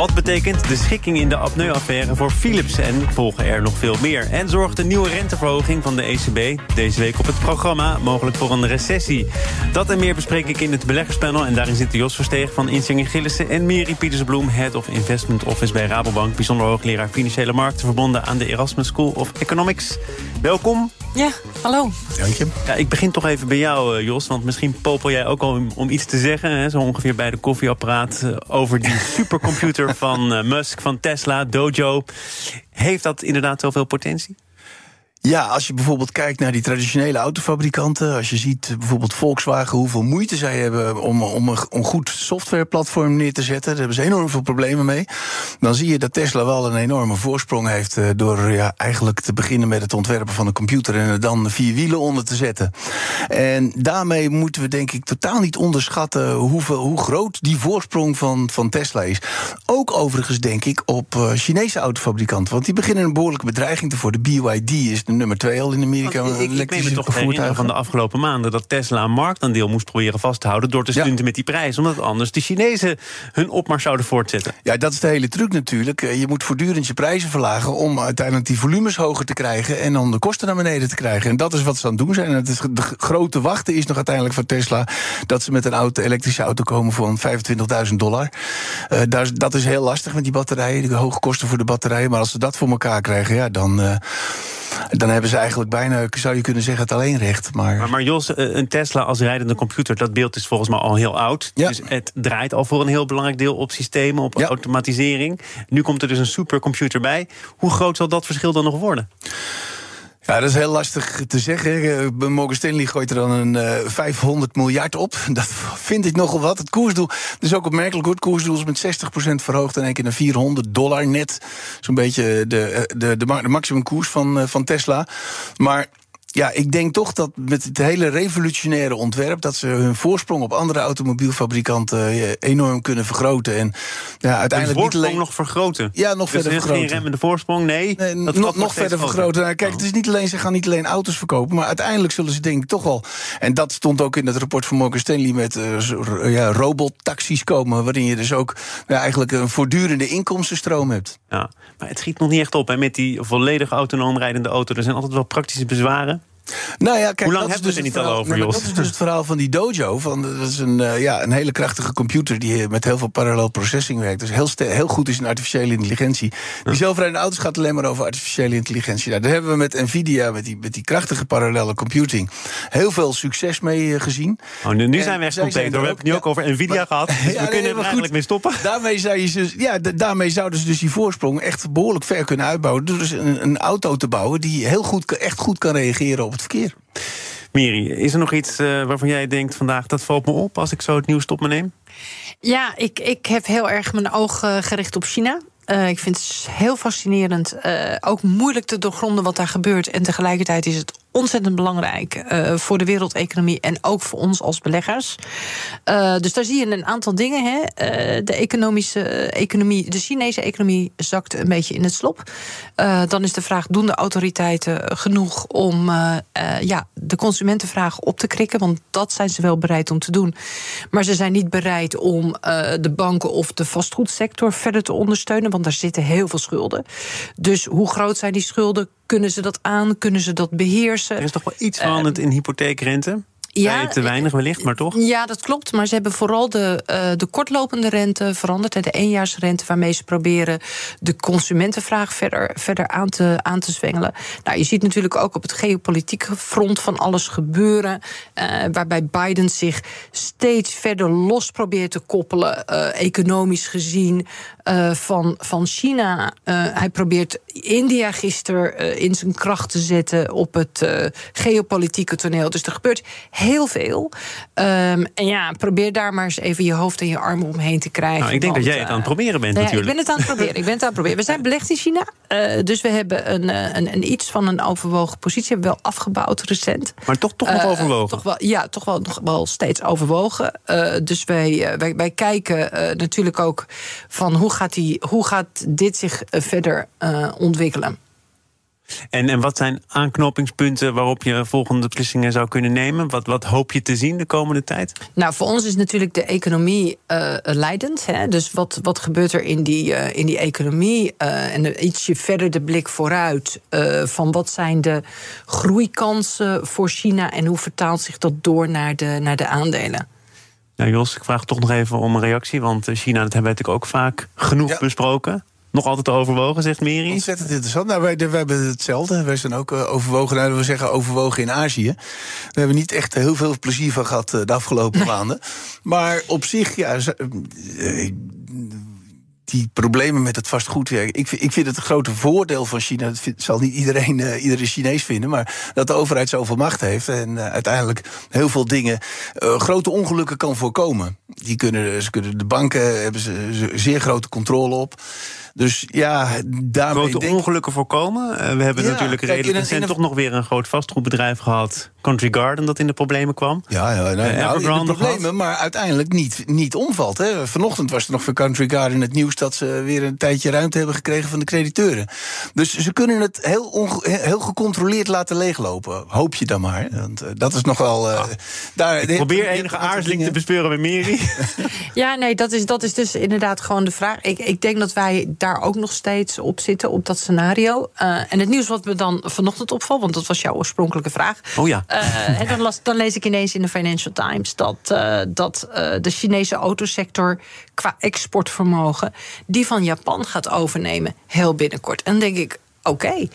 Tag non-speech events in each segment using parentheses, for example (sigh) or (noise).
Wat betekent de schikking in de apneu-affaire voor Philips? En volgen er nog veel meer? En zorgt de nieuwe renteverhoging van de ECB deze week op het programma mogelijk voor een recessie? Dat en meer bespreek ik in het beleggerspanel. En daarin zitten Jos Versteeg van Insinger Gillissen... en Miri Pietersbloem, Head of Investment Office bij Rabobank... bijzonder hoogleraar Financiële Markten... verbonden aan de Erasmus School of Economics. Welkom. Ja, hallo. Dankje. Ja, ik begin toch even bij jou, eh, Jos. Want misschien popel jij ook al om, om iets te zeggen. Hè, zo ongeveer bij de koffieapparaat. eh, over die (laughs) supercomputer van eh, Musk, van Tesla, Dojo. Heeft dat inderdaad zoveel potentie? Ja, als je bijvoorbeeld kijkt naar die traditionele autofabrikanten. Als je ziet bijvoorbeeld Volkswagen, hoeveel moeite zij hebben om, om een, een goed softwareplatform neer te zetten. Daar hebben ze enorm veel problemen mee. Dan zie je dat Tesla wel een enorme voorsprong heeft. eh, door ja, eigenlijk te beginnen met het ontwerpen van een computer en er dan vier wielen onder te zetten. En daarmee moeten we denk ik totaal niet onderschatten hoeveel, hoe groot die voorsprong van, van Tesla is. Ook overigens denk ik op eh, Chinese autofabrikanten. Want die beginnen een behoorlijke bedreiging te worden. BYD is de nummer twee al in Amerika. Want ik, ik meen me toch herinneren van de afgelopen maanden... dat Tesla een marktaandeel moest proberen vast te houden... door te stunten met die prijs. Omdat anders de Chinezen hun opmars zouden voortzetten. Ja, dat is de hele truc natuurlijk. Eh, Je moet voortdurend je prijzen verlagen... om uiteindelijk die volumes hoger te krijgen... en dan de kosten naar beneden te krijgen. En dat is wat ze aan het doen zijn. En het is de grote wachten is nog uiteindelijk voor Tesla... dat ze met een auto, elektrische auto komen voor 25.000 dollar. Uh, daar, dat is heel lastig met die batterijen. De hoge kosten voor de batterijen. Maar als ze dat voor elkaar krijgen, ja, dan... Uh, dan hebben ze eigenlijk bijna, zou je kunnen zeggen, het alleenrecht. Maar... maar, maar Jos, eh, een Tesla als rijdende computer, dat beeld is volgens mij al heel oud. Ja. Dus het draait al voor een heel belangrijk deel op systemen, op Ja. automatisering. Nu komt er dus een supercomputer bij. Hoe groot zal dat verschil dan nog worden? Ja, dat is heel lastig te zeggen. Eh, Morgan Stanley gooit er dan een eh, 500 miljard op. (laughs) Dat vind ik nogal wat. Het koersdoel, is ook opmerkelijk hoor. Het koersdoel is met 60% verhoogd in één keer naar 400 dollar net. Zo'n beetje de, eh, de, de, de maximumkoers van, eh, van Tesla. Maar ja, ik denk toch dat met het hele revolutionaire ontwerp... dat ze hun voorsprong op andere automobielfabrikanten eh, enorm kunnen vergroten. En ja, De uiteindelijk niet voorsprong alleen... nog vergroten. Ja, nog dus verder er is geen vergroten. remmende voorsprong, nee. Nee, dat nog, nog verder vergroten. Nou, kijk, Oh. het is niet alleen, ze gaan niet alleen auto's verkopen, maar uiteindelijk zullen ze denk ik toch wel. En dat stond ook in het rapport van Morgan Stanley met zo- ja, robottaxis komen, waarin je dus ook ja, eigenlijk een voortdurende inkomstenstroom hebt. Ja, maar het schiet nog niet echt op. hè met die volledig autonoom rijdende auto. Er zijn altijd wel praktische bezwaren. Nou ja, kijk, Hoe lang hebben we dus het er niet verhaal- al over? Dat is dus het verhaal van die dojo. Van, dat is een, eh, ja, een hele krachtige computer die met heel veel parallel processing werkt. Dus heel, heel goed is in artificiële intelligentie. Die zelfrijdende auto's gaat alleen maar over artificiële intelligentie. Nou, daar hebben we met Nvidia, met die, met die krachtige parallele computing, heel veel succes mee eh, gezien. Oh, nu nu En zijn we echt compleet. We hebben het nu ook ook. over Nvidia Maar- gehad. Dus (laughs) Ja, we nee, kunnen er eigenlijk mee stoppen. Daarmee, zou je dus, ja, da- daarmee zouden ze dus die voorsprong echt behoorlijk ver kunnen uitbouwen. Door dus een, een auto te bouwen die heel goed, echt goed kan reageren op het verkeer. Miri, is er nog iets eh, waarvan jij denkt vandaag... dat valt me op als ik zo het nieuws tot me neem? Ja, ik, ik heb heel erg mijn ogen gericht op China. Eh, ik vind het heel fascinerend. eh, ook moeilijk te doorgronden wat daar gebeurt. En tegelijkertijd is het ontzettend belangrijk eh, voor de wereldeconomie en ook voor ons als beleggers. Eh, dus daar zie je een aantal dingen. Hè. Eh, de economische economie, de Chinese economie zakt een beetje in het slop. Dan is de vraag: doen de autoriteiten genoeg om ja, de consumentenvraag op te krikken? Want dat zijn ze wel bereid om te doen. Maar ze zijn niet bereid om de banken of de vastgoedsector verder te ondersteunen, want daar zitten heel veel schulden. Dus hoe groot zijn die schulden? Kunnen ze dat aan? Kunnen ze dat beheersen? Er is toch wel iets veranderd in hypotheekrente? Ja, te weinig wellicht, maar toch? Ja, dat klopt. Maar ze hebben vooral de, eh, de kortlopende rente veranderd. hè, De eenjaarsrente waarmee ze proberen de consumentenvraag verder, verder aan, te, aan te zwengelen. Nou, je ziet natuurlijk ook op het geopolitieke front van alles gebeuren. eh, waarbij Biden zich steeds verder los probeert te koppelen, eh, economisch gezien, van, van China. Hij probeert India gisteren in zijn kracht te zetten op het geopolitieke toneel. Dus er gebeurt heel veel. Ehm, en ja, probeer daar maar eens even je hoofd en je armen omheen te krijgen. Nou, ik denk dat jij het aan het proberen bent nou ja, natuurlijk. ik ben het aan het proberen. Ik ben het aan het proberen. We zijn belegd in China. dus we hebben een, een, een, iets van een overwogen positie. Hebben we wel afgebouwd recent. Maar toch, toch nog overwogen? toch wel, ja, toch wel, nog wel steeds overwogen. dus wij, wij, wij kijken natuurlijk ook van hoe gaat, die, hoe gaat dit zich verder ontwikkelen. En, en wat zijn aanknopingspunten waarop je volgende beslissingen zou kunnen nemen? Wat, wat hoop je te zien de komende tijd? Nou, voor ons is natuurlijk de economie uh, leidend. Hè? Dus wat, wat gebeurt er in die, uh, in die economie? Uh, en ietsje verder de blik vooruit van wat zijn de groeikansen voor China en hoe vertaalt zich dat door naar de, naar de aandelen? Nou, Jos, ik vraag toch nog even om een reactie. Want China, dat hebben we natuurlijk ook vaak genoeg ja. besproken. Nog altijd overwogen, zegt Miri? Ontzettend interessant. Nou, wij, wij hebben hetzelfde. Wij zijn ook uh, overwogen, nou, we zeggen overwogen in Azië. We hebben niet echt heel veel plezier van gehad uh, de afgelopen maanden. Maar op zich, ja, uh, die problemen met het vastgoed. Ik, ik vind het een grote voordeel van China. Dat vind, zal niet iedereen, uh, iedere Chinees vinden. Maar dat de overheid zoveel macht heeft. En uh, uiteindelijk heel veel dingen. Uh, grote ongelukken kan voorkomen. Die kunnen, ze kunnen, de banken hebben ze zeer grote controle op. Dus ja, daarmee. Grote denk... ongelukken voorkomen. Uh, we hebben ja, natuurlijk redelijk recent toch nog weer een groot vastgoedbedrijf gehad. Country Garden, dat in de problemen kwam. Ja, ja nou, uh, nou, in de problemen, maar uiteindelijk niet, niet omvalt. Hè. Vanochtend was er nog voor Country Garden het nieuws dat ze weer een tijdje ruimte hebben gekregen van de crediteuren. Dus ze kunnen het heel, heel gecontroleerd laten leeglopen. Hoop je dan maar. Want uh, dat is nog wel. Ah, daar, ik probeer enige aarzeling te bespeuren bij Meri. (laughs) ja, nee, dat is, dat is dus inderdaad gewoon de vraag. Ik, ik denk dat wij daar ook nog steeds op zitten, op dat scenario. Uh, en het nieuws wat me dan vanochtend opvalt, want dat was jouw oorspronkelijke vraag. Oh ja. Uh, dan, las, dan, lees ik ineens in de Financial Times dat, uh, dat de Chinese autosector qua exportvermogen die van Japan gaat overnemen heel binnenkort. En dan denk ik, Oké, okay.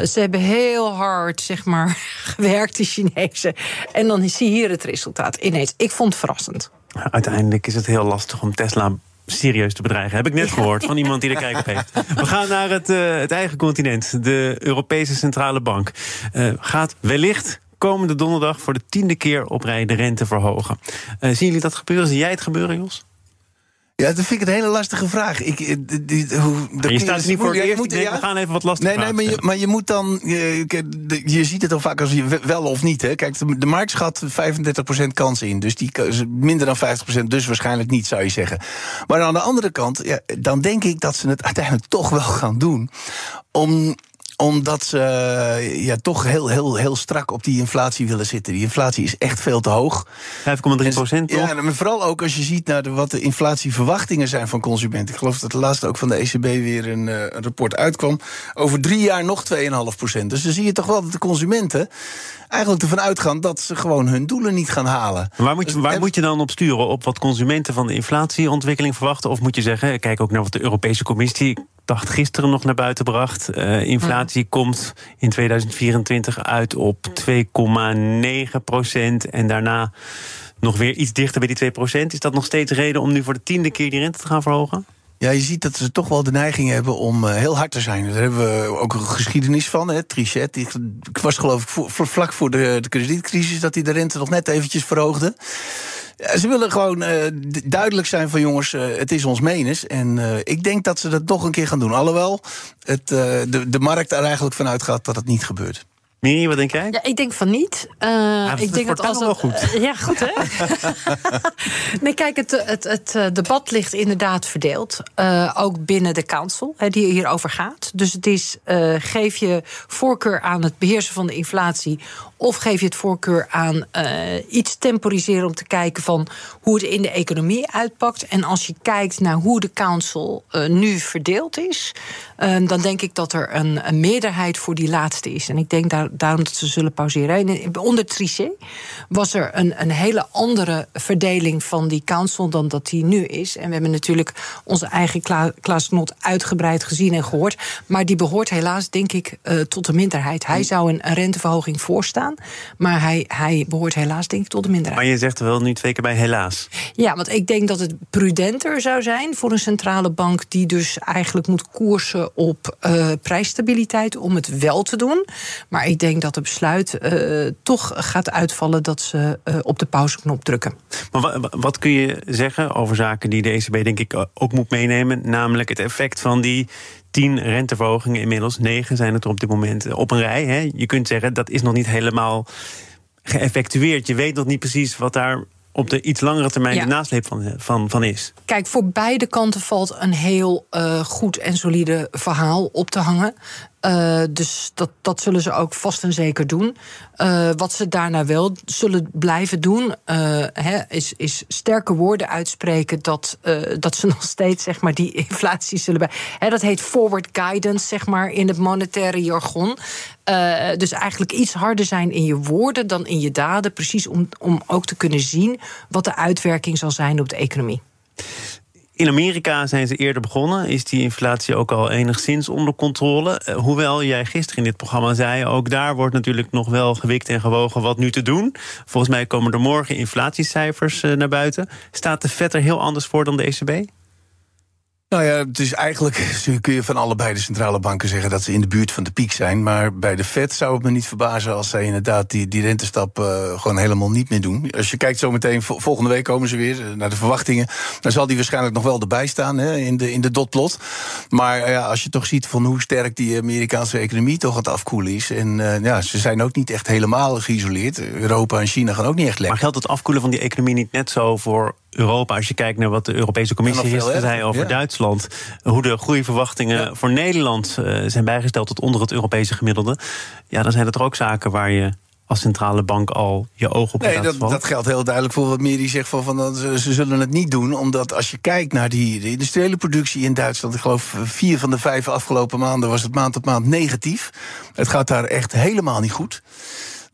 uh, ze hebben heel hard zeg maar, (laughs) gewerkt, die Chinezen. En dan zie je hier het resultaat ineens. Ik vond het verrassend. Uiteindelijk is het heel lastig om Tesla serieus te bedreigen. Heb ik net gehoord van iemand die er kijk op heeft. (laughs) We gaan naar het, uh, het eigen continent. De Europese Centrale Bank uh, gaat wellicht komende donderdag voor de tiende keer op rij de rente verhogen. Uh, zien jullie dat gebeuren? Zie jij het gebeuren, Jos? Ja, dat vind ik een hele lastige vraag. Ik, die, die, hoe, je, je staat er niet voor het eerst. Moet, denk, ja? We gaan even wat lastig Nee, nee maar, je, maar je moet dan... Je, je ziet het al vaak als je wel of niet. Hè. Kijk, de, de markt schat 35% kans in. Dus die minder dan 50%, dus waarschijnlijk niet, zou je zeggen. Maar aan de andere kant, ja, dan denk ik dat ze het uiteindelijk toch wel gaan doen. Om omdat ze ja, toch heel, heel, heel strak op die inflatie willen zitten. Die inflatie is echt veel te hoog. 5,3 procent, Ja, maar vooral ook als je ziet naar de, wat de inflatieverwachtingen zijn van consumenten. Ik geloof dat de laatste ook van de ECB weer een, uh, een rapport uitkwam. Over drie jaar nog 2,5 procent. Dus dan zie je toch wel dat de consumenten eigenlijk ervan uitgaan dat ze gewoon hun doelen niet gaan halen. Waar moet je, waar moet je dan op sturen? Op wat consumenten van de inflatieontwikkeling verwachten? Of moet je zeggen, kijk ook naar wat de Europese Commissie dacht gisteren nog naar buiten bracht. Uh, inflatie mm. komt in 2024 uit op 2,9 procent. En daarna nog weer iets dichter bij die 2 procent. Is dat nog steeds reden om nu voor de tiende keer die rente te gaan verhogen? Ja, je ziet dat ze toch wel de neiging hebben om uh, heel hard te zijn. Daar hebben we ook een geschiedenis van. Hè. Trichet, die was geloof ik vlak voor de, de kredietcrisis... dat hij de rente nog net eventjes verhoogde. Ze willen gewoon uh, duidelijk zijn van jongens, uh, het is ons menens. En uh, ik denk dat ze dat toch een keer gaan doen. Alhoewel het, de, de markt er eigenlijk vanuit gaat dat het niet gebeurt. Miri, wat denk jij? Ja, ik denk van niet. Uh, ja, ik denk dat als het, wel goed. Uh, ja, goed hè. (laughs) nee, kijk, het, het, het, debat ligt inderdaad verdeeld. Uh, ook binnen de council, hè, die hierover gaat. Dus het is, geef je voorkeur aan het beheersen van de inflatie... of geef je het voorkeur aan iets temporiseren om te kijken van... hoe het in de economie uitpakt. En als je kijkt naar hoe de council nu verdeeld is... dan denk ik dat er een, een meerderheid voor die laatste is. En ik denk daar daarom dat ze zullen pauzeren. En onder Trichet was er een, een hele andere verdeling van die council dan dat die nu is. En we hebben natuurlijk onze eigen Kla Klaas Knot uitgebreid gezien en gehoord. Maar die behoort helaas, denk ik, uh, tot de minderheid. Hij zou een, een renteverhoging voorstaan. Maar hij, hij behoort helaas, denk ik, tot de minderheid. Maar je zegt er wel nu twee keer bij helaas. Ja, want ik denk dat het prudenter zou zijn voor een centrale bank die dus eigenlijk moet koersen op uh, prijsstabiliteit om het wel te doen. Maar ik denk denk dat het besluit toch gaat uitvallen dat ze op de pauzeknop drukken. Maar wat kun je zeggen over zaken die de ECB denk ik ook moet meenemen? Namelijk het effect van die tien renteverhogingen, inmiddels negen zijn het er op dit moment op een rij. Hè? Je kunt zeggen dat is nog niet helemaal geëffectueerd. Je weet nog niet precies wat daar op de iets langere termijn de nasleep van, van, van is. Kijk, voor beide kanten valt een heel uh, goed en solide verhaal op te hangen. Uh, dus dat, dat zullen ze ook vast en zeker doen. Uh, wat ze daarna wel zullen blijven doen, uh, is, is sterke woorden uitspreken dat, dat ze (laughs) nog steeds zeg maar, die inflatie zullen bij. He, dat heet forward guidance, zeg maar, in het monetaire jargon. dus eigenlijk iets harder zijn in je woorden dan in je daden. Precies om, om ook te kunnen zien wat de uitwerking zal zijn op de economie. In Amerika zijn ze eerder begonnen. Is die inflatie ook al enigszins onder controle? Eh, hoewel jij gisteren in dit programma zei, ook daar wordt natuurlijk nog wel gewikt en gewogen wat nu te doen. Volgens mij komen er morgen inflatiecijfers eh, naar buiten. Staat de vet er heel anders voor dan de ECB? Nou ja, het is eigenlijk (laughs) kun je van allebei de centrale banken zeggen dat ze in de buurt van de piek zijn. Maar bij de Fed zou het me niet verbazen als zij inderdaad die, die rentestap uh, gewoon helemaal niet meer doen. Als je kijkt zometeen, volgende week komen ze weer uh, naar de verwachtingen. Dan zal die waarschijnlijk nog wel erbij staan hè, in, de, in de dotplot. Maar uh, ja, als je toch ziet van hoe sterk die Amerikaanse economie toch aan het afkoelen is. En ja, ze zijn ook niet echt helemaal geïsoleerd. Europa en China gaan ook niet echt lekker. Maar geldt het afkoelen van die economie niet net zo voor Europa, als je kijkt naar wat de Europese Commissie gisteren zei over Duitsland, hoe de groeiverwachtingen voor Nederland uh, zijn bijgesteld tot onder het Europese gemiddelde, ja, dan zijn het er ook zaken waar je als centrale bank al je oog op nee, dat, dat geldt heel duidelijk voor wat Meri zegt van, van ze, ze, zullen het niet doen. Omdat als je kijkt naar die de industriële productie in Duitsland, ik geloof vier van de vijf afgelopen maanden was het maand op maand negatief. Het gaat daar echt helemaal niet goed.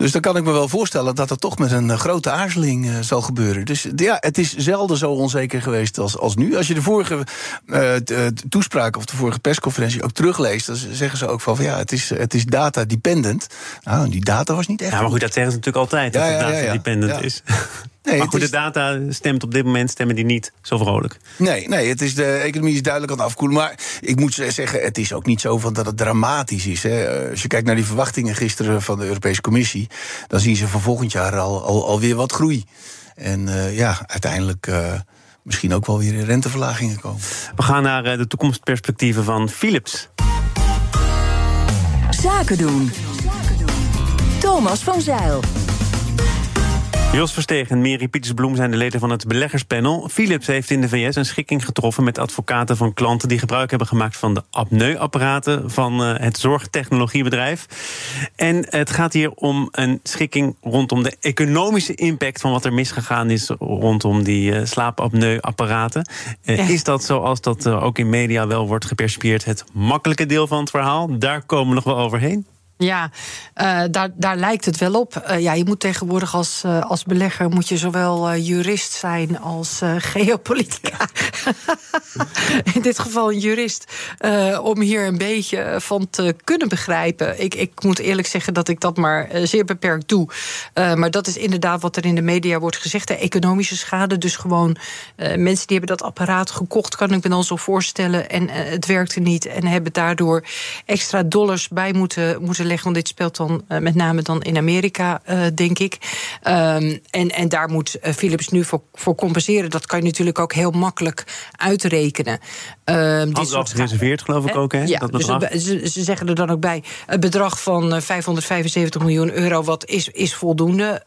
Dus dan kan ik me wel voorstellen dat dat toch met een eh, grote aarzeling uh, zal gebeuren. Dus ja, het is zelden zo onzeker geweest als, als nu. Als je de vorige uh, toespraak of de vorige persconferentie ook terugleest, dan zeggen ze ook van, van ja, het is, het is data dependent. Nou, die data was niet echt. Ja, maar goed, dat zeggen ze natuurlijk altijd, dat het data dependent is. (laughs) Nee, maar goed, de data stemt op dit moment stemmen die niet zo vrolijk. Nee, nee het is, de economie is duidelijk aan het afkoelen. Maar ik moet zeggen, het is ook niet zo van dat het dramatisch is. Hè. Als je kijkt naar die verwachtingen gisteren van de Europese Commissie... dan zien ze voor volgend jaar al, al, alweer wat groei. En uh, ja, uiteindelijk... Uh, misschien ook wel weer renteverlagingen komen. We gaan naar uh, de toekomstperspectieven van Philips. Zaken doen. Thomas van Zeil. Jos Versteeg en Mary Pietersbloem zijn de leden van het beleggerspanel. Philips heeft in de VS een schikking getroffen met advocaten van klanten die gebruik hebben gemaakt van de apneuapparaten van uh, het zorgtechnologiebedrijf. En het gaat hier om een schikking rondom de economische impact van wat er misgegaan is rondom die uh, slaapapneuapparaten. Uh, Is dat zoals dat ook in media wel wordt gepercipieerd het makkelijke deel van het verhaal? Daar komen we nog wel overheen. Ja, uh, daar, daar lijkt het wel op. Uh, ja, je moet tegenwoordig als, uh, als belegger moet je zowel jurist zijn als geopolitica. (laughs) In dit geval een jurist. om hier een beetje van te kunnen begrijpen. Ik, ik moet eerlijk zeggen dat ik dat maar zeer beperkt doe. maar dat is inderdaad wat er in de media wordt gezegd. De economische schade. Dus gewoon mensen die hebben dat apparaat gekocht, kan ik me dan zo voorstellen. En het werkte niet. En hebben daardoor extra dollars bij moeten, moeten want dit speelt dan uh, met name dan in Amerika, uh, denk ik. Um, en, en daar moet uh, Philips nu voor, voor compenseren. Dat kan je natuurlijk ook heel makkelijk uitrekenen. Um, dit soort gereserveerd, geloof ik ook, hè? Ja, dat dus ze, ze, zeggen er dan ook bij... het bedrag van 575 miljoen euro, wat is, is voldoende.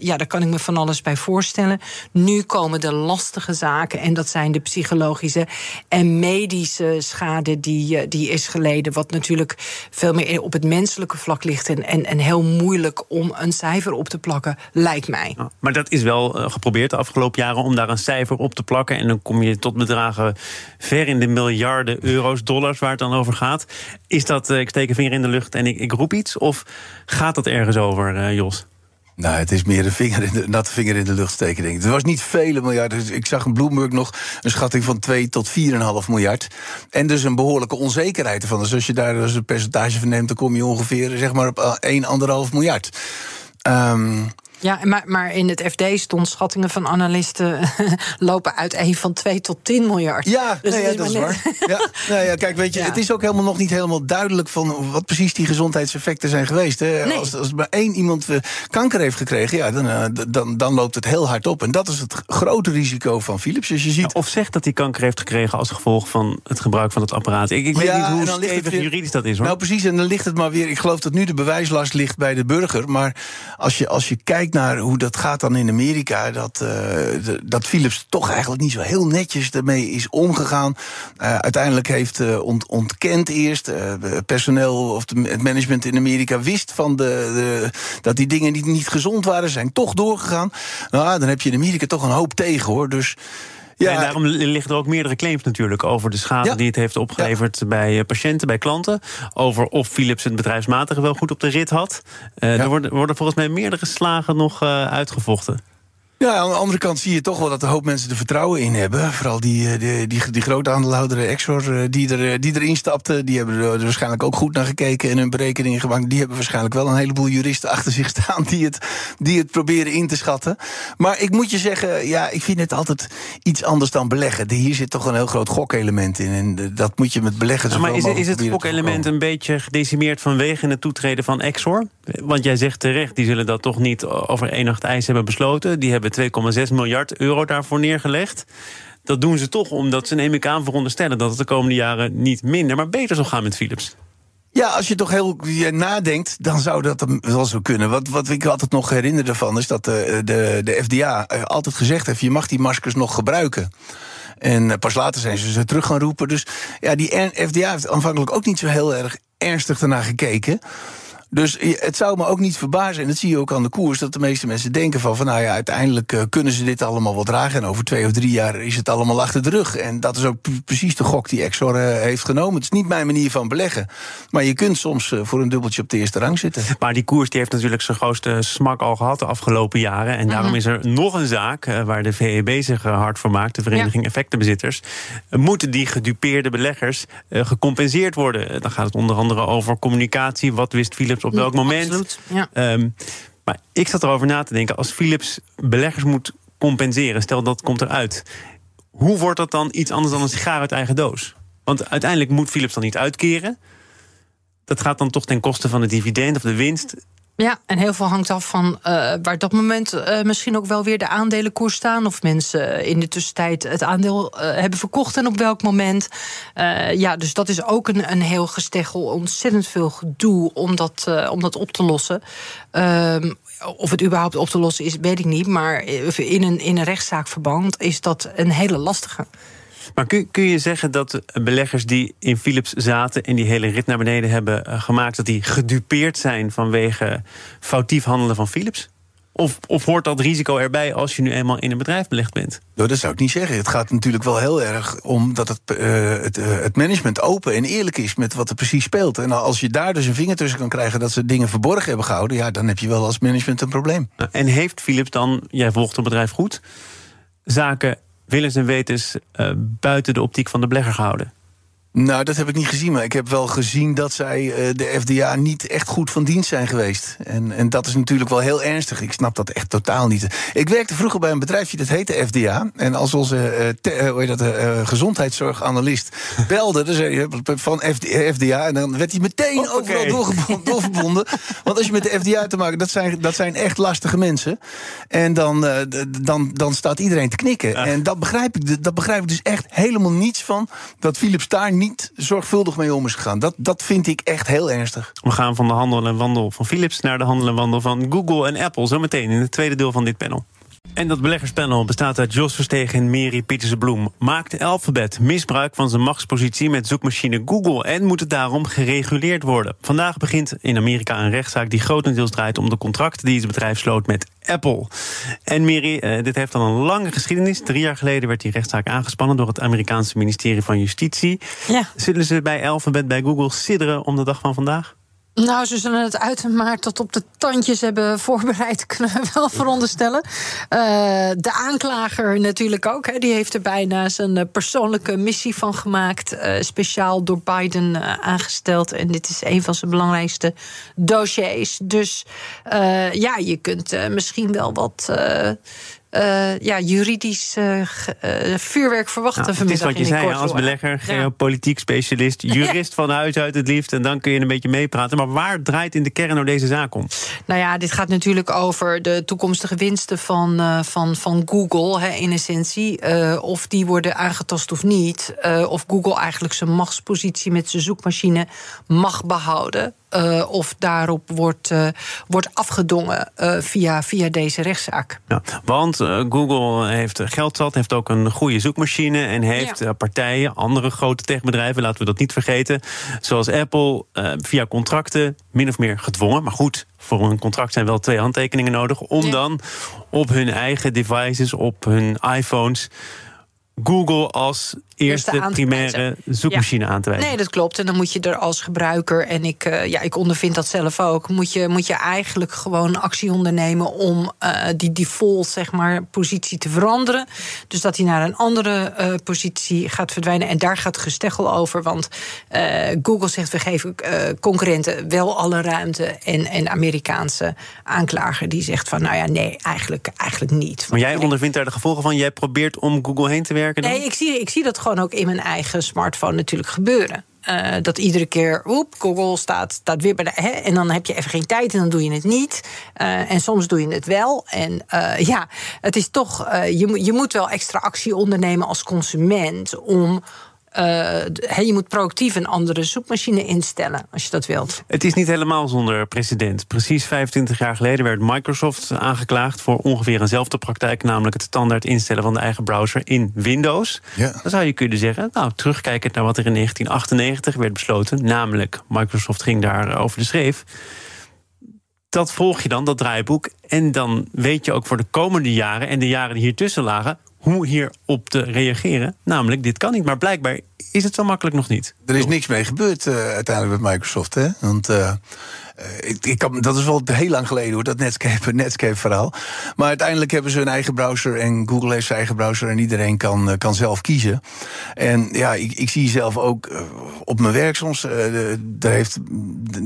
ja, daar kan ik me van alles bij voorstellen. Nu komen de lastige zaken, en dat zijn de psychologische en medische schade die, die is geleden. Wat natuurlijk veel meer op het vlak ligt en, en, en heel moeilijk om een cijfer op te plakken, lijkt mij. maar dat is wel eh, geprobeerd de afgelopen jaren om daar een cijfer op te plakken. En dan kom je tot bedragen ver in de miljarden euro's, dollars waar het dan over gaat. Is dat, eh, ik steek een vinger in de lucht en ik, ik roep iets? Of gaat dat ergens over, uh, Jos? Nou, het is meer een vinger in de, natte vinger in de lucht steken, denk ik. Het was niet vele miljarden. Ik zag een Bloomberg nog een schatting van 2 tot 4,5 miljard. En dus een behoorlijke onzekerheid ervan. Dus als je daar dus een percentage van neemt, dan kom je ongeveer zeg maar, op 1,5 miljard. Um, Ja, maar, maar in het FD stond schattingen van analisten (laughs) lopen uiteen van 2 tot 10 miljard. Ja, Dus nee, ja dat is waar. Ja, nou ja, kijk, weet je, (laughs) Ja. het is ook helemaal nog niet helemaal duidelijk van wat precies die gezondheidseffecten zijn geweest. Hè. Nee. Als, als maar één iemand eh, kanker heeft gekregen, ja, dan, eh, dan, dan loopt het heel hard op. En dat is het grote risico van Philips. Dus je ziet. Of zegt dat hij kanker heeft gekregen als gevolg van het gebruik van het apparaat. Ik, ik weet Ja, niet hoe stevig weer- juridisch dat is hoor. Nou, precies. En dan ligt het maar weer. Ik geloof dat nu de bewijslast ligt bij de burger. Maar als je, als je kijkt naar hoe dat gaat dan in Amerika. Dat, eh, dat Philips toch eigenlijk niet zo heel netjes ermee is omgegaan. Eh, uiteindelijk heeft eh, ont, ontkend eerst. personeel of het management in Amerika wist van de, de, dat die dingen niet, niet gezond waren. Zijn toch doorgegaan. Nou, dan heb je in Amerika toch een hoop tegen hoor. Dus. Ja, en daarom liggen er ook meerdere claims natuurlijk over de schade Ja. die het heeft opgeleverd bij eh, patiënten, bij klanten. Over of Philips het bedrijfsmatige wel goed op de rit had. Eh, Er worden, worden volgens mij meerdere slagen nog eh, uitgevochten. Ja, aan de andere kant zie je toch wel dat een hoop mensen er vertrouwen in hebben. Vooral die, eh, die, die, die grote aandeelhouder Exor, eh, die, er, eh, die erin stapte. Die hebben er waarschijnlijk ook goed naar gekeken en hun berekeningen gemaakt. Die hebben waarschijnlijk wel een heleboel juristen achter zich staan die het, die het proberen in te schatten. Maar ik moet je zeggen, ja, ik vind het altijd iets anders dan beleggen. Hier zit toch een heel groot gokelement in. En dat moet je met beleggen. Ja, maar is, is het gokelement een beetje gedecimeerd vanwege het toetreden van Exor? Want jij zegt terecht, die zullen dat toch niet over één nacht ijs hebben besloten. Die hebben 2,6 miljard euro daarvoor neergelegd. Dat doen ze toch omdat ze, neem ik aan, veronderstellen dat het de komende jaren niet minder, maar beter zal gaan met Philips. Ja, als je toch heel nadenkt, dan zou dat wel zo kunnen. Wat, wat ik altijd nog herinner ervan is dat de, de, de FDA eh, altijd gezegd heeft: je mag die maskers nog gebruiken. En eh, pas later zijn ze ze terug gaan roepen. Dus ja, die FDA heeft aanvankelijk ook niet zo heel erg ernstig ernaar gekeken. Dus je- het zou me ook niet verbazen, en dat zie je ook aan de koers, dat de meeste mensen denken van, van nou ja, uiteindelijk eh, kunnen ze dit allemaal wel dragen. En over twee of drie jaar is het allemaal achter de rug. En dat is ook pre- precies de gok die Exor eh, heeft genomen. Het is niet mijn manier van beleggen. Maar je kunt soms eh, voor een dubbeltje op de eerste rang zitten. Maar die koers die heeft natuurlijk zijn grootste smak al gehad de afgelopen jaren. En daarom is er nog een zaak eh, waar de VEB zich eh, hard voor maakt, de Vereniging Effectenbezitters. Eh, Moeten die gedupeerde beleggers eh, gecompenseerd worden? Eh, Dan gaat het onder andere over communicatie. Wat wist Philips op welk moment? Ja. Ehm, maar ik zat erover na te denken. Als Philips beleggers moet compenseren, stel dat komt eruit. Hoe wordt dat dan iets anders dan een sigaar uit eigen doos? Want uiteindelijk moet Philips dan niet uitkeren. Dat gaat dan toch ten koste van het dividend of de winst. Ja, en heel veel hangt af van eh, waar dat moment eh, misschien ook wel weer de aandelenkoers staan. Of mensen in de tussentijd het aandeel eh, hebben verkocht en op welk moment. Eh, ja, dus dat is ook een, een heel gesteggel. Ontzettend veel gedoe om dat, eh, om dat op te lossen. Ehm, of het überhaupt op te lossen is, weet ik niet. Maar in een, in een rechtszaakverband is dat een hele lastige. Maar kun, kun je zeggen dat beleggers die in Philips zaten en die hele rit naar beneden hebben eh, gemaakt, dat die gedupeerd zijn vanwege foutief handelen van Philips? Of, of hoort dat risico erbij als je nu eenmaal in een bedrijf belegd bent? Nou, dat zou ik niet zeggen. Het gaat natuurlijk wel heel erg om dat het, eh, het, eh, het management open en eerlijk is met wat er precies speelt. En als je daar dus een vinger tussen kan krijgen dat ze dingen verborgen hebben gehouden, ja, dan heb je wel als management een probleem. Nou, En heeft Philips dan, jij volgt het bedrijf goed, zaken willens en wetens eh, buiten de optiek van de belegger gehouden? Nou, dat heb ik niet gezien, maar ik heb wel gezien dat zij eh, de FDA niet echt goed van dienst zijn geweest. En, en dat is natuurlijk wel heel ernstig. Ik snap dat echt totaal niet. Ik werkte vroeger bij een bedrijfje dat heette FDA. En als onze te- heet dat, gezondheidszorganalist (laughs) belde, dan zei hij van FD FDA. En dan werd hij meteen Hoppakee. overal doorverbonden. Want als je met de FDA te maken dat zijn, dat zijn echt lastige mensen. En dan, dan, dan staat iedereen te knikken. En dat begrijp, ik, dat begrijp ik dus echt helemaal niets van. Dat Philips daar niet zorgvuldig mee om is gegaan. Dat, dat vind ik echt heel ernstig. We gaan van de handel en wandel van Philips naar de handel en wandel van Google en Apple. Zometeen in het tweede deel van dit panel. En dat beleggerspanel bestaat uit Jos Verstegen en Mary Pieterse-Bloem. Maakt Alphabet misbruik van zijn machtspositie met zoekmachine Google... en moet het daarom gereguleerd worden? Vandaag begint in Amerika een rechtszaak die grotendeels draait... om de contracten die het bedrijf sloot met Apple. En Mary, eh, dit heeft al een lange geschiedenis. Drie jaar geleden werd die rechtszaak aangespannen... door het Amerikaanse ministerie van Justitie. Ja. Zullen ze bij Alphabet, bij Google sidderen om de dag van vandaag? Nou, ze zullen het uitermate tot op de tandjes hebben voorbereid, (laughs) kunnen we wel veronderstellen. Uh, de aanklager natuurlijk ook. Hè, die heeft er bijna zijn eh, persoonlijke missie van gemaakt. Uh, speciaal door Biden aangesteld. En dit is een van zijn belangrijkste dossiers. Dus ja, je kunt misschien wel wat uh, ja, juridisch uh, vuurwerk verwachten nou, vanmiddag. Het is wat je zei, als belegger, geopolitiek specialist, (laughs) jurist van huis uit het liefst. En dan kun je een beetje meepraten. Maar waar draait in de kern nou deze zaak om? Nou ja, dit gaat natuurlijk over de toekomstige winsten van, van, van Google, hè, in essentie. of die worden aangetast of niet. of Google eigenlijk zijn machtspositie met zijn zoekmachine mag behouden. Uh, of daarop wordt, uh, wordt afgedongen uh, via, via deze rechtszaak. Ja, want Google heeft geld zat, heeft ook een goede zoekmachine en heeft ja. partijen, andere grote techbedrijven, laten we dat niet vergeten, zoals Apple, via contracten min of meer gedwongen. Maar goed, voor een contract zijn wel twee handtekeningen nodig om ja. dan op hun eigen devices, op hun iPhones Google als eerste primaire zoekmachine ja. aan te wijzen. Nee, dat klopt. En dan moet je er als gebruiker, en ik, uh, ja, ik ondervind dat zelf ook, moet je, moet je eigenlijk gewoon actie ondernemen om uh, die default zeg maar, positie te veranderen. Dus dat hij naar een andere uh, positie gaat verdwijnen. En daar gaat gesteggel over. Want Google zegt we geven concurrenten wel alle ruimte. En, en Amerikaanse aanklager die zegt van nou ja, nee, eigenlijk, eigenlijk niet. Maar jij ondervindt daar de gevolgen van. Jij probeert om Google heen te werken? Dan? Nee, ik zie, ik zie dat gewoon gewoon ook in mijn eigen smartphone natuurlijk gebeuren. Uh, dat iedere keer, oep, Google staat, staat weer. Hè, en dan heb je even geen tijd en dan doe je het niet. Uh, en soms doe je het wel. En uh, ja, het is toch. je, je moet wel extra actie ondernemen als consument om uh, je moet proactief een andere zoekmachine instellen als je dat wilt. Het is niet helemaal zonder precedent. Precies 25 jaar geleden werd Microsoft aangeklaagd voor ongeveer eenzelfde praktijk, namelijk het standaard instellen van de eigen browser in Windows. Ja. Dan zou je kunnen zeggen, nou, terugkijkend naar wat er in 1998 werd besloten, namelijk Microsoft ging daar over de schreef dat volg je dan, dat draaiboek. En dan weet je ook voor de komende jaren en de jaren die hier tussen lagen hoe hierop te reageren. Namelijk, dit kan niet. Maar blijkbaar is het zo makkelijk nog niet. Er is niks mee gebeurd uh, uiteindelijk met Microsoft. Hè? Want uh, eh, ik, dat is wel heel lang geleden hoor, dat Netscape, (laughs) Netscape verhaal. Maar uiteindelijk hebben ze een eigen browser en Google heeft zijn eigen browser en iedereen kan, eh, kan zelf kiezen. En ja, ik, ik zie zelf ook op mijn werk soms, daar heeft,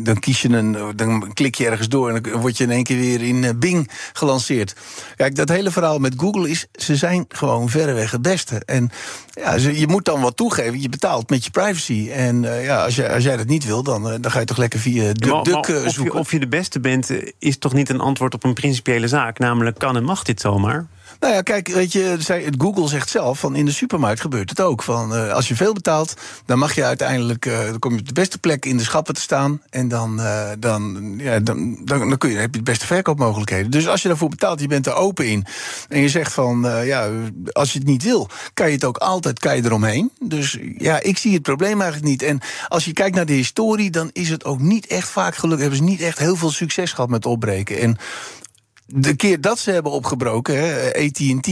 dan kies je een, dan klik je ergens door en dan word je in één keer weer in Bing gelanceerd. Kijk, dat hele verhaal met Google is, ze zijn gewoon verreweg het beste. En ja, je moet dan wat toegeven, je betaalt met je privacy. En ja, als, jij, als jij dat niet wil, dan, dan ga je toch lekker via DuckDuck of je, of je de beste bent, eh, is toch niet een antwoord op een principiële zaak. Namelijk, kan en mag dit zomaar? Nou ja, kijk, weet je, Google zegt zelf van in de supermarkt gebeurt het ook. Van uh, als je veel betaalt, dan mag je uiteindelijk, uh, dan kom je op de beste plek in de schappen te staan. En dan, uh, dan, ja, dan, dan, dan kun je, heb je de beste verkoopmogelijkheden. Dus als je daarvoor betaalt, je bent er open in. En je zegt van, ja, als je het niet wil, kan je het ook altijd, kan je eromheen. Dus ja, ik zie het probleem eigenlijk niet. En als je kijkt naar de historie, dan is het ook niet echt vaak gelukt. Hebben ze niet echt heel veel succes gehad met opbreken. En de keer dat ze hebben opgebroken, AT&T...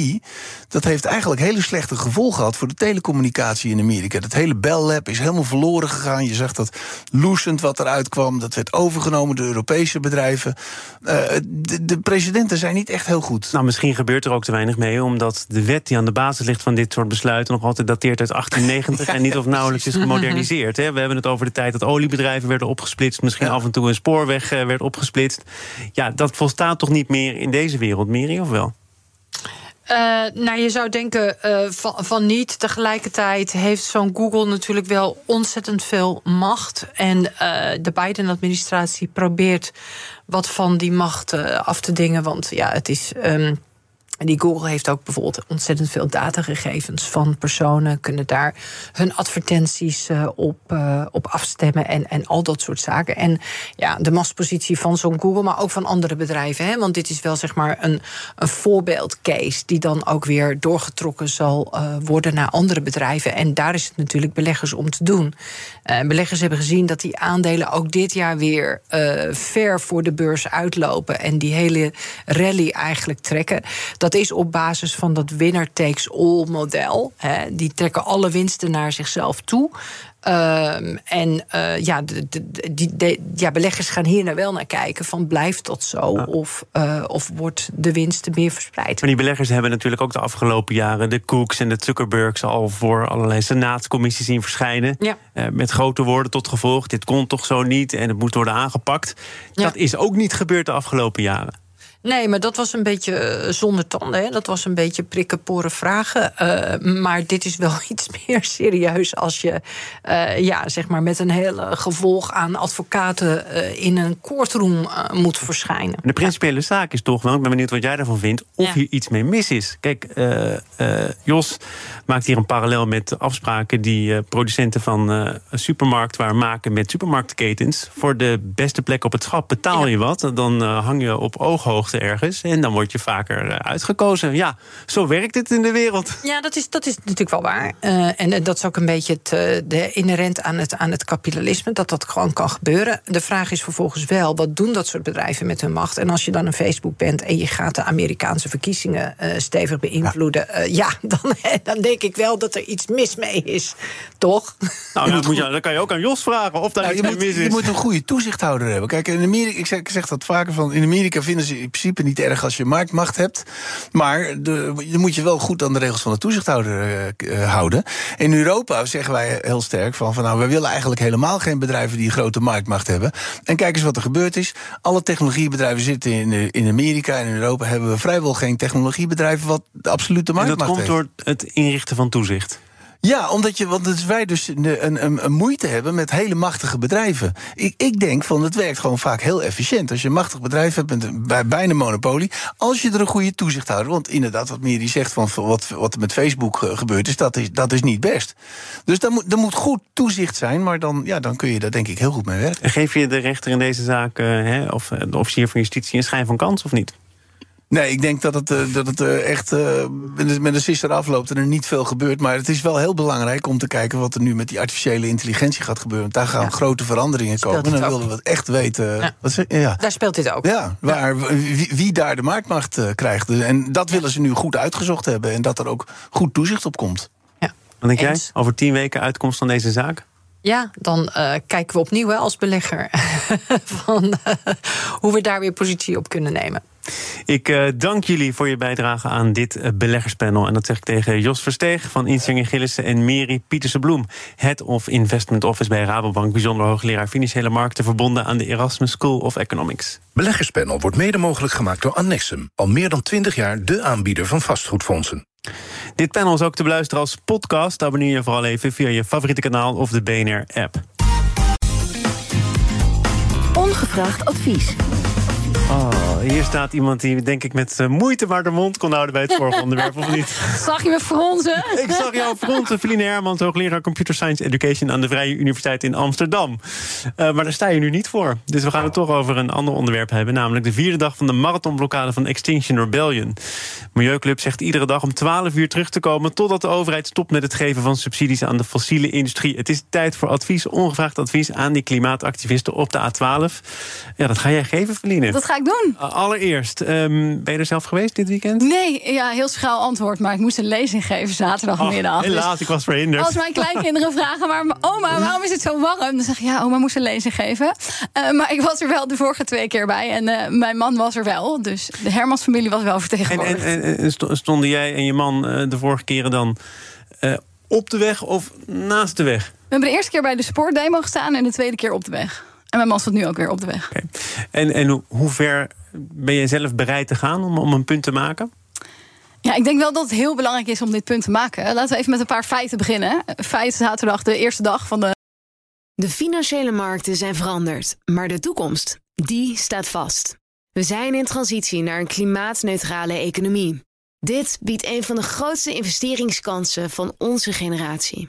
dat heeft eigenlijk hele slechte gevolgen gehad... voor de telecommunicatie in Amerika. Dat hele Bell Lab is helemaal verloren gegaan. Je zag dat Lucent wat eruit kwam, dat werd overgenomen door Europese bedrijven. Uh, de, de, presidenten zijn niet echt heel goed. Nou, misschien gebeurt er ook te weinig mee... omdat de wet die aan de basis ligt van dit soort besluiten... nog altijd dateert uit (laughs) 1890 en niet of nauwelijks is gemoderniseerd. Hè. We hebben het over de tijd dat oliebedrijven werden opgesplitst... misschien af en toe een spoorweg uh, werd opgesplitst. Ja, dat volstaat toch niet meer in deze wereld, Miri, of wel? Uh, nou, je zou denken uh, van, niet. Tegelijkertijd heeft zo'n Google natuurlijk wel ontzettend veel macht. En uh, de Biden-administratie probeert wat van die macht af te dingen. Want ja, het is. Um, en die Google heeft ook bijvoorbeeld ontzettend veel datagegevens van personen, kunnen daar hun advertenties uh, op, uh, op afstemmen en, en al dat soort zaken. En ja, de machtspositie van zo'n Google, maar ook van andere bedrijven. Hè? Want dit is wel zeg maar een, een voorbeeldcase die dan ook weer doorgetrokken zal uh, worden naar andere bedrijven. En daar is het natuurlijk beleggers om te doen. beleggers hebben gezien dat die aandelen ook dit jaar weer ver voor de beurs uitlopen en die hele rally eigenlijk trekken. Dat dat is op basis van dat winner takes all model. Hè. Die trekken alle winsten naar zichzelf toe. Ehm, en uh, ja, de, de, die, de, ja, beleggers gaan hier nou wel naar kijken: van blijft dat zo? Of, uh, of wordt de winst meer verspreid? Maar die beleggers hebben natuurlijk ook de afgelopen jaren de Cooks en de Zuckerbergs al voor allerlei senaatscommissies zien verschijnen. Ja. Uh, met grote woorden tot gevolg: dit kon toch zo niet en het moet worden aangepakt. Ja. Dat is ook niet gebeurd de afgelopen jaren. Nee, maar dat was een beetje uh, zonder tanden. Hè? Dat was een beetje prikken, poren, vragen. Uh, maar dit is wel (laughs) iets meer serieus als je uh, ja, zeg maar met een hele gevolg aan advocaten in een courtroom moet verschijnen. De principiële zaak is toch wel, ik ben benieuwd wat jij daarvan vindt, of ja. hier iets mee mis is. Kijk, Jos maakt hier een parallel met afspraken die producenten van supermarktwaar maken met supermarktketens. Voor de beste plek op het schap betaal je wat, dan hang je op ooghoogte ergens. En dan word je vaker uitgekozen. Ja, zo werkt het in de wereld. Ja, dat is, dat is natuurlijk wel waar. Uh, en dat is ook een beetje het, de inherent aan het, aan het kapitalisme. Dat dat gewoon kan gebeuren. De vraag is vervolgens wel, wat doen dat soort bedrijven met hun macht? En als je dan een Facebook bent en je gaat de Amerikaanse verkiezingen uh, stevig beïnvloeden. Ja, uh, ja dan, (laughs) dan denk ik wel dat er iets mis mee is. Toch? Nou, ja, dat moet je, dan kan je ook aan Jos vragen of daar nou, iets je moet, mis is. Je moet een goede toezichthouder hebben. Kijk, in Amerika, ik zeg, ik zeg dat vaker van. In Amerika vinden ze principe niet erg als je marktmacht hebt. Maar de, dan moet je wel goed aan de regels van de toezichthouder uh, houden. In Europa zeggen wij heel sterk van, van nou, we willen eigenlijk helemaal geen bedrijven die een grote marktmacht hebben. En kijk eens wat er gebeurd is. Alle technologiebedrijven zitten in, in Amerika en in Europa hebben we vrijwel geen technologiebedrijven wat de absolute marktmacht heeft. En dat komt heeft. door het inrichten van toezicht. Ja, omdat je, want wij dus een, een, een, moeite hebben met hele machtige bedrijven. Ik, ik denk van het werkt gewoon vaak heel efficiënt. Als je een machtig bedrijf hebt met een, bij, bijna monopolie, als je er een goede toezichthouder. Want inderdaad, wat Miri zegt van wat, wat er met Facebook gebeurd is, dat is, dat is niet best. Dus daar moet, er moet goed toezicht zijn, maar dan, ja, dan kun je daar denk ik heel goed mee werken. En geef je de rechter in deze zaak, uh, hè, of de officier van justitie, een schijn van kans of niet? Nee, ik denk dat het, uh, dat het uh, echt uh, met de sister afloopt en er niet veel gebeurt. Maar het is wel heel belangrijk om te kijken wat er nu met die artificiële intelligentie gaat gebeuren. Want daar gaan ja. grote veranderingen komen. En dan willen we het echt weten. Ja. Wat ze, ja. Daar speelt dit ook. Ja, waar, wie, wie, daar de marktmacht krijgt. En dat willen ze nu goed uitgezocht hebben. En dat er ook goed toezicht op komt. Ja. Wat denk jij? Over tien weken uitkomst van deze zaak? Ja, dan uh, kijken we opnieuw hè, als belegger (laughs) van uh, hoe we daar weer positie op kunnen nemen. Ik uh, dank jullie voor je bijdrage aan dit uh, beleggerspanel. En dat zeg ik tegen Jos Versteeg van Insinger Gillissen en Meri Pieterse-Bloem, Head of Investment Office bij Rabobank, bijzonder hoogleraar financiële markten, verbonden aan de Erasmus School of Economics. Beleggerspanel wordt mede mogelijk gemaakt door Annexum, al meer dan 20 jaar de aanbieder van vastgoedfondsen. Dit panel is ook te beluisteren als podcast. Abonneer je vooral even via je favoriete kanaal of de BNR-app. Ongevraagd advies. Oh, hier staat iemand die denk ik met moeite maar de mond kon houden bij het vorige onderwerp, of niet? (laughs) Zag je me fronsen? (laughs) Ik zag jou fronsen, Feline Hermans, hoogleraar Computer Science Education aan de Vrije Universiteit in Amsterdam. Uh, maar daar sta je nu niet voor. Dus we gaan het toch over een ander onderwerp hebben, namelijk de vierde dag van de marathonblokkade van Extinction Rebellion. Milieuclub zegt iedere dag om 12 uur terug te komen totdat de overheid stopt met het geven van subsidies aan de fossiele industrie. Het is tijd voor advies, ongevraagd advies aan die klimaatactivisten op de A12. Ja, dat ga jij geven, Feline. Dat ga ik doen. Allereerst, um, ben je er zelf geweest dit weekend? Nee, ja, heel schuil antwoord. Maar ik moest een lezing geven zaterdagmiddag. Oh, helaas, dus ik was verhinderd. Als mijn kleinkinderen vragen, maar oma, waarom is het zo warm? Dan zeg ik, ja, oma moest een lezing geven. Uh, maar ik was er wel de vorige twee keer bij. En uh, mijn man was er wel. Dus de Hermans familie was wel vertegenwoordigd. En, en, en stonden jij en je man uh, de vorige keren dan op de weg of naast de weg? We hebben de eerste keer bij de sportdemo gestaan en de tweede keer op de weg. En mijn man staat nu ook weer op de weg. Okay. En, en hoe ver ben je zelf bereid te gaan om, om een punt te maken? Ja, ik denk wel dat het heel belangrijk is om dit punt te maken. Laten we even met een paar feiten beginnen. Feit zaterdag, de eerste dag van de. De financiële markten zijn veranderd, maar de toekomst, die staat vast. We zijn in transitie naar een klimaatneutrale economie. Dit biedt een van de grootste investeringskansen van onze generatie.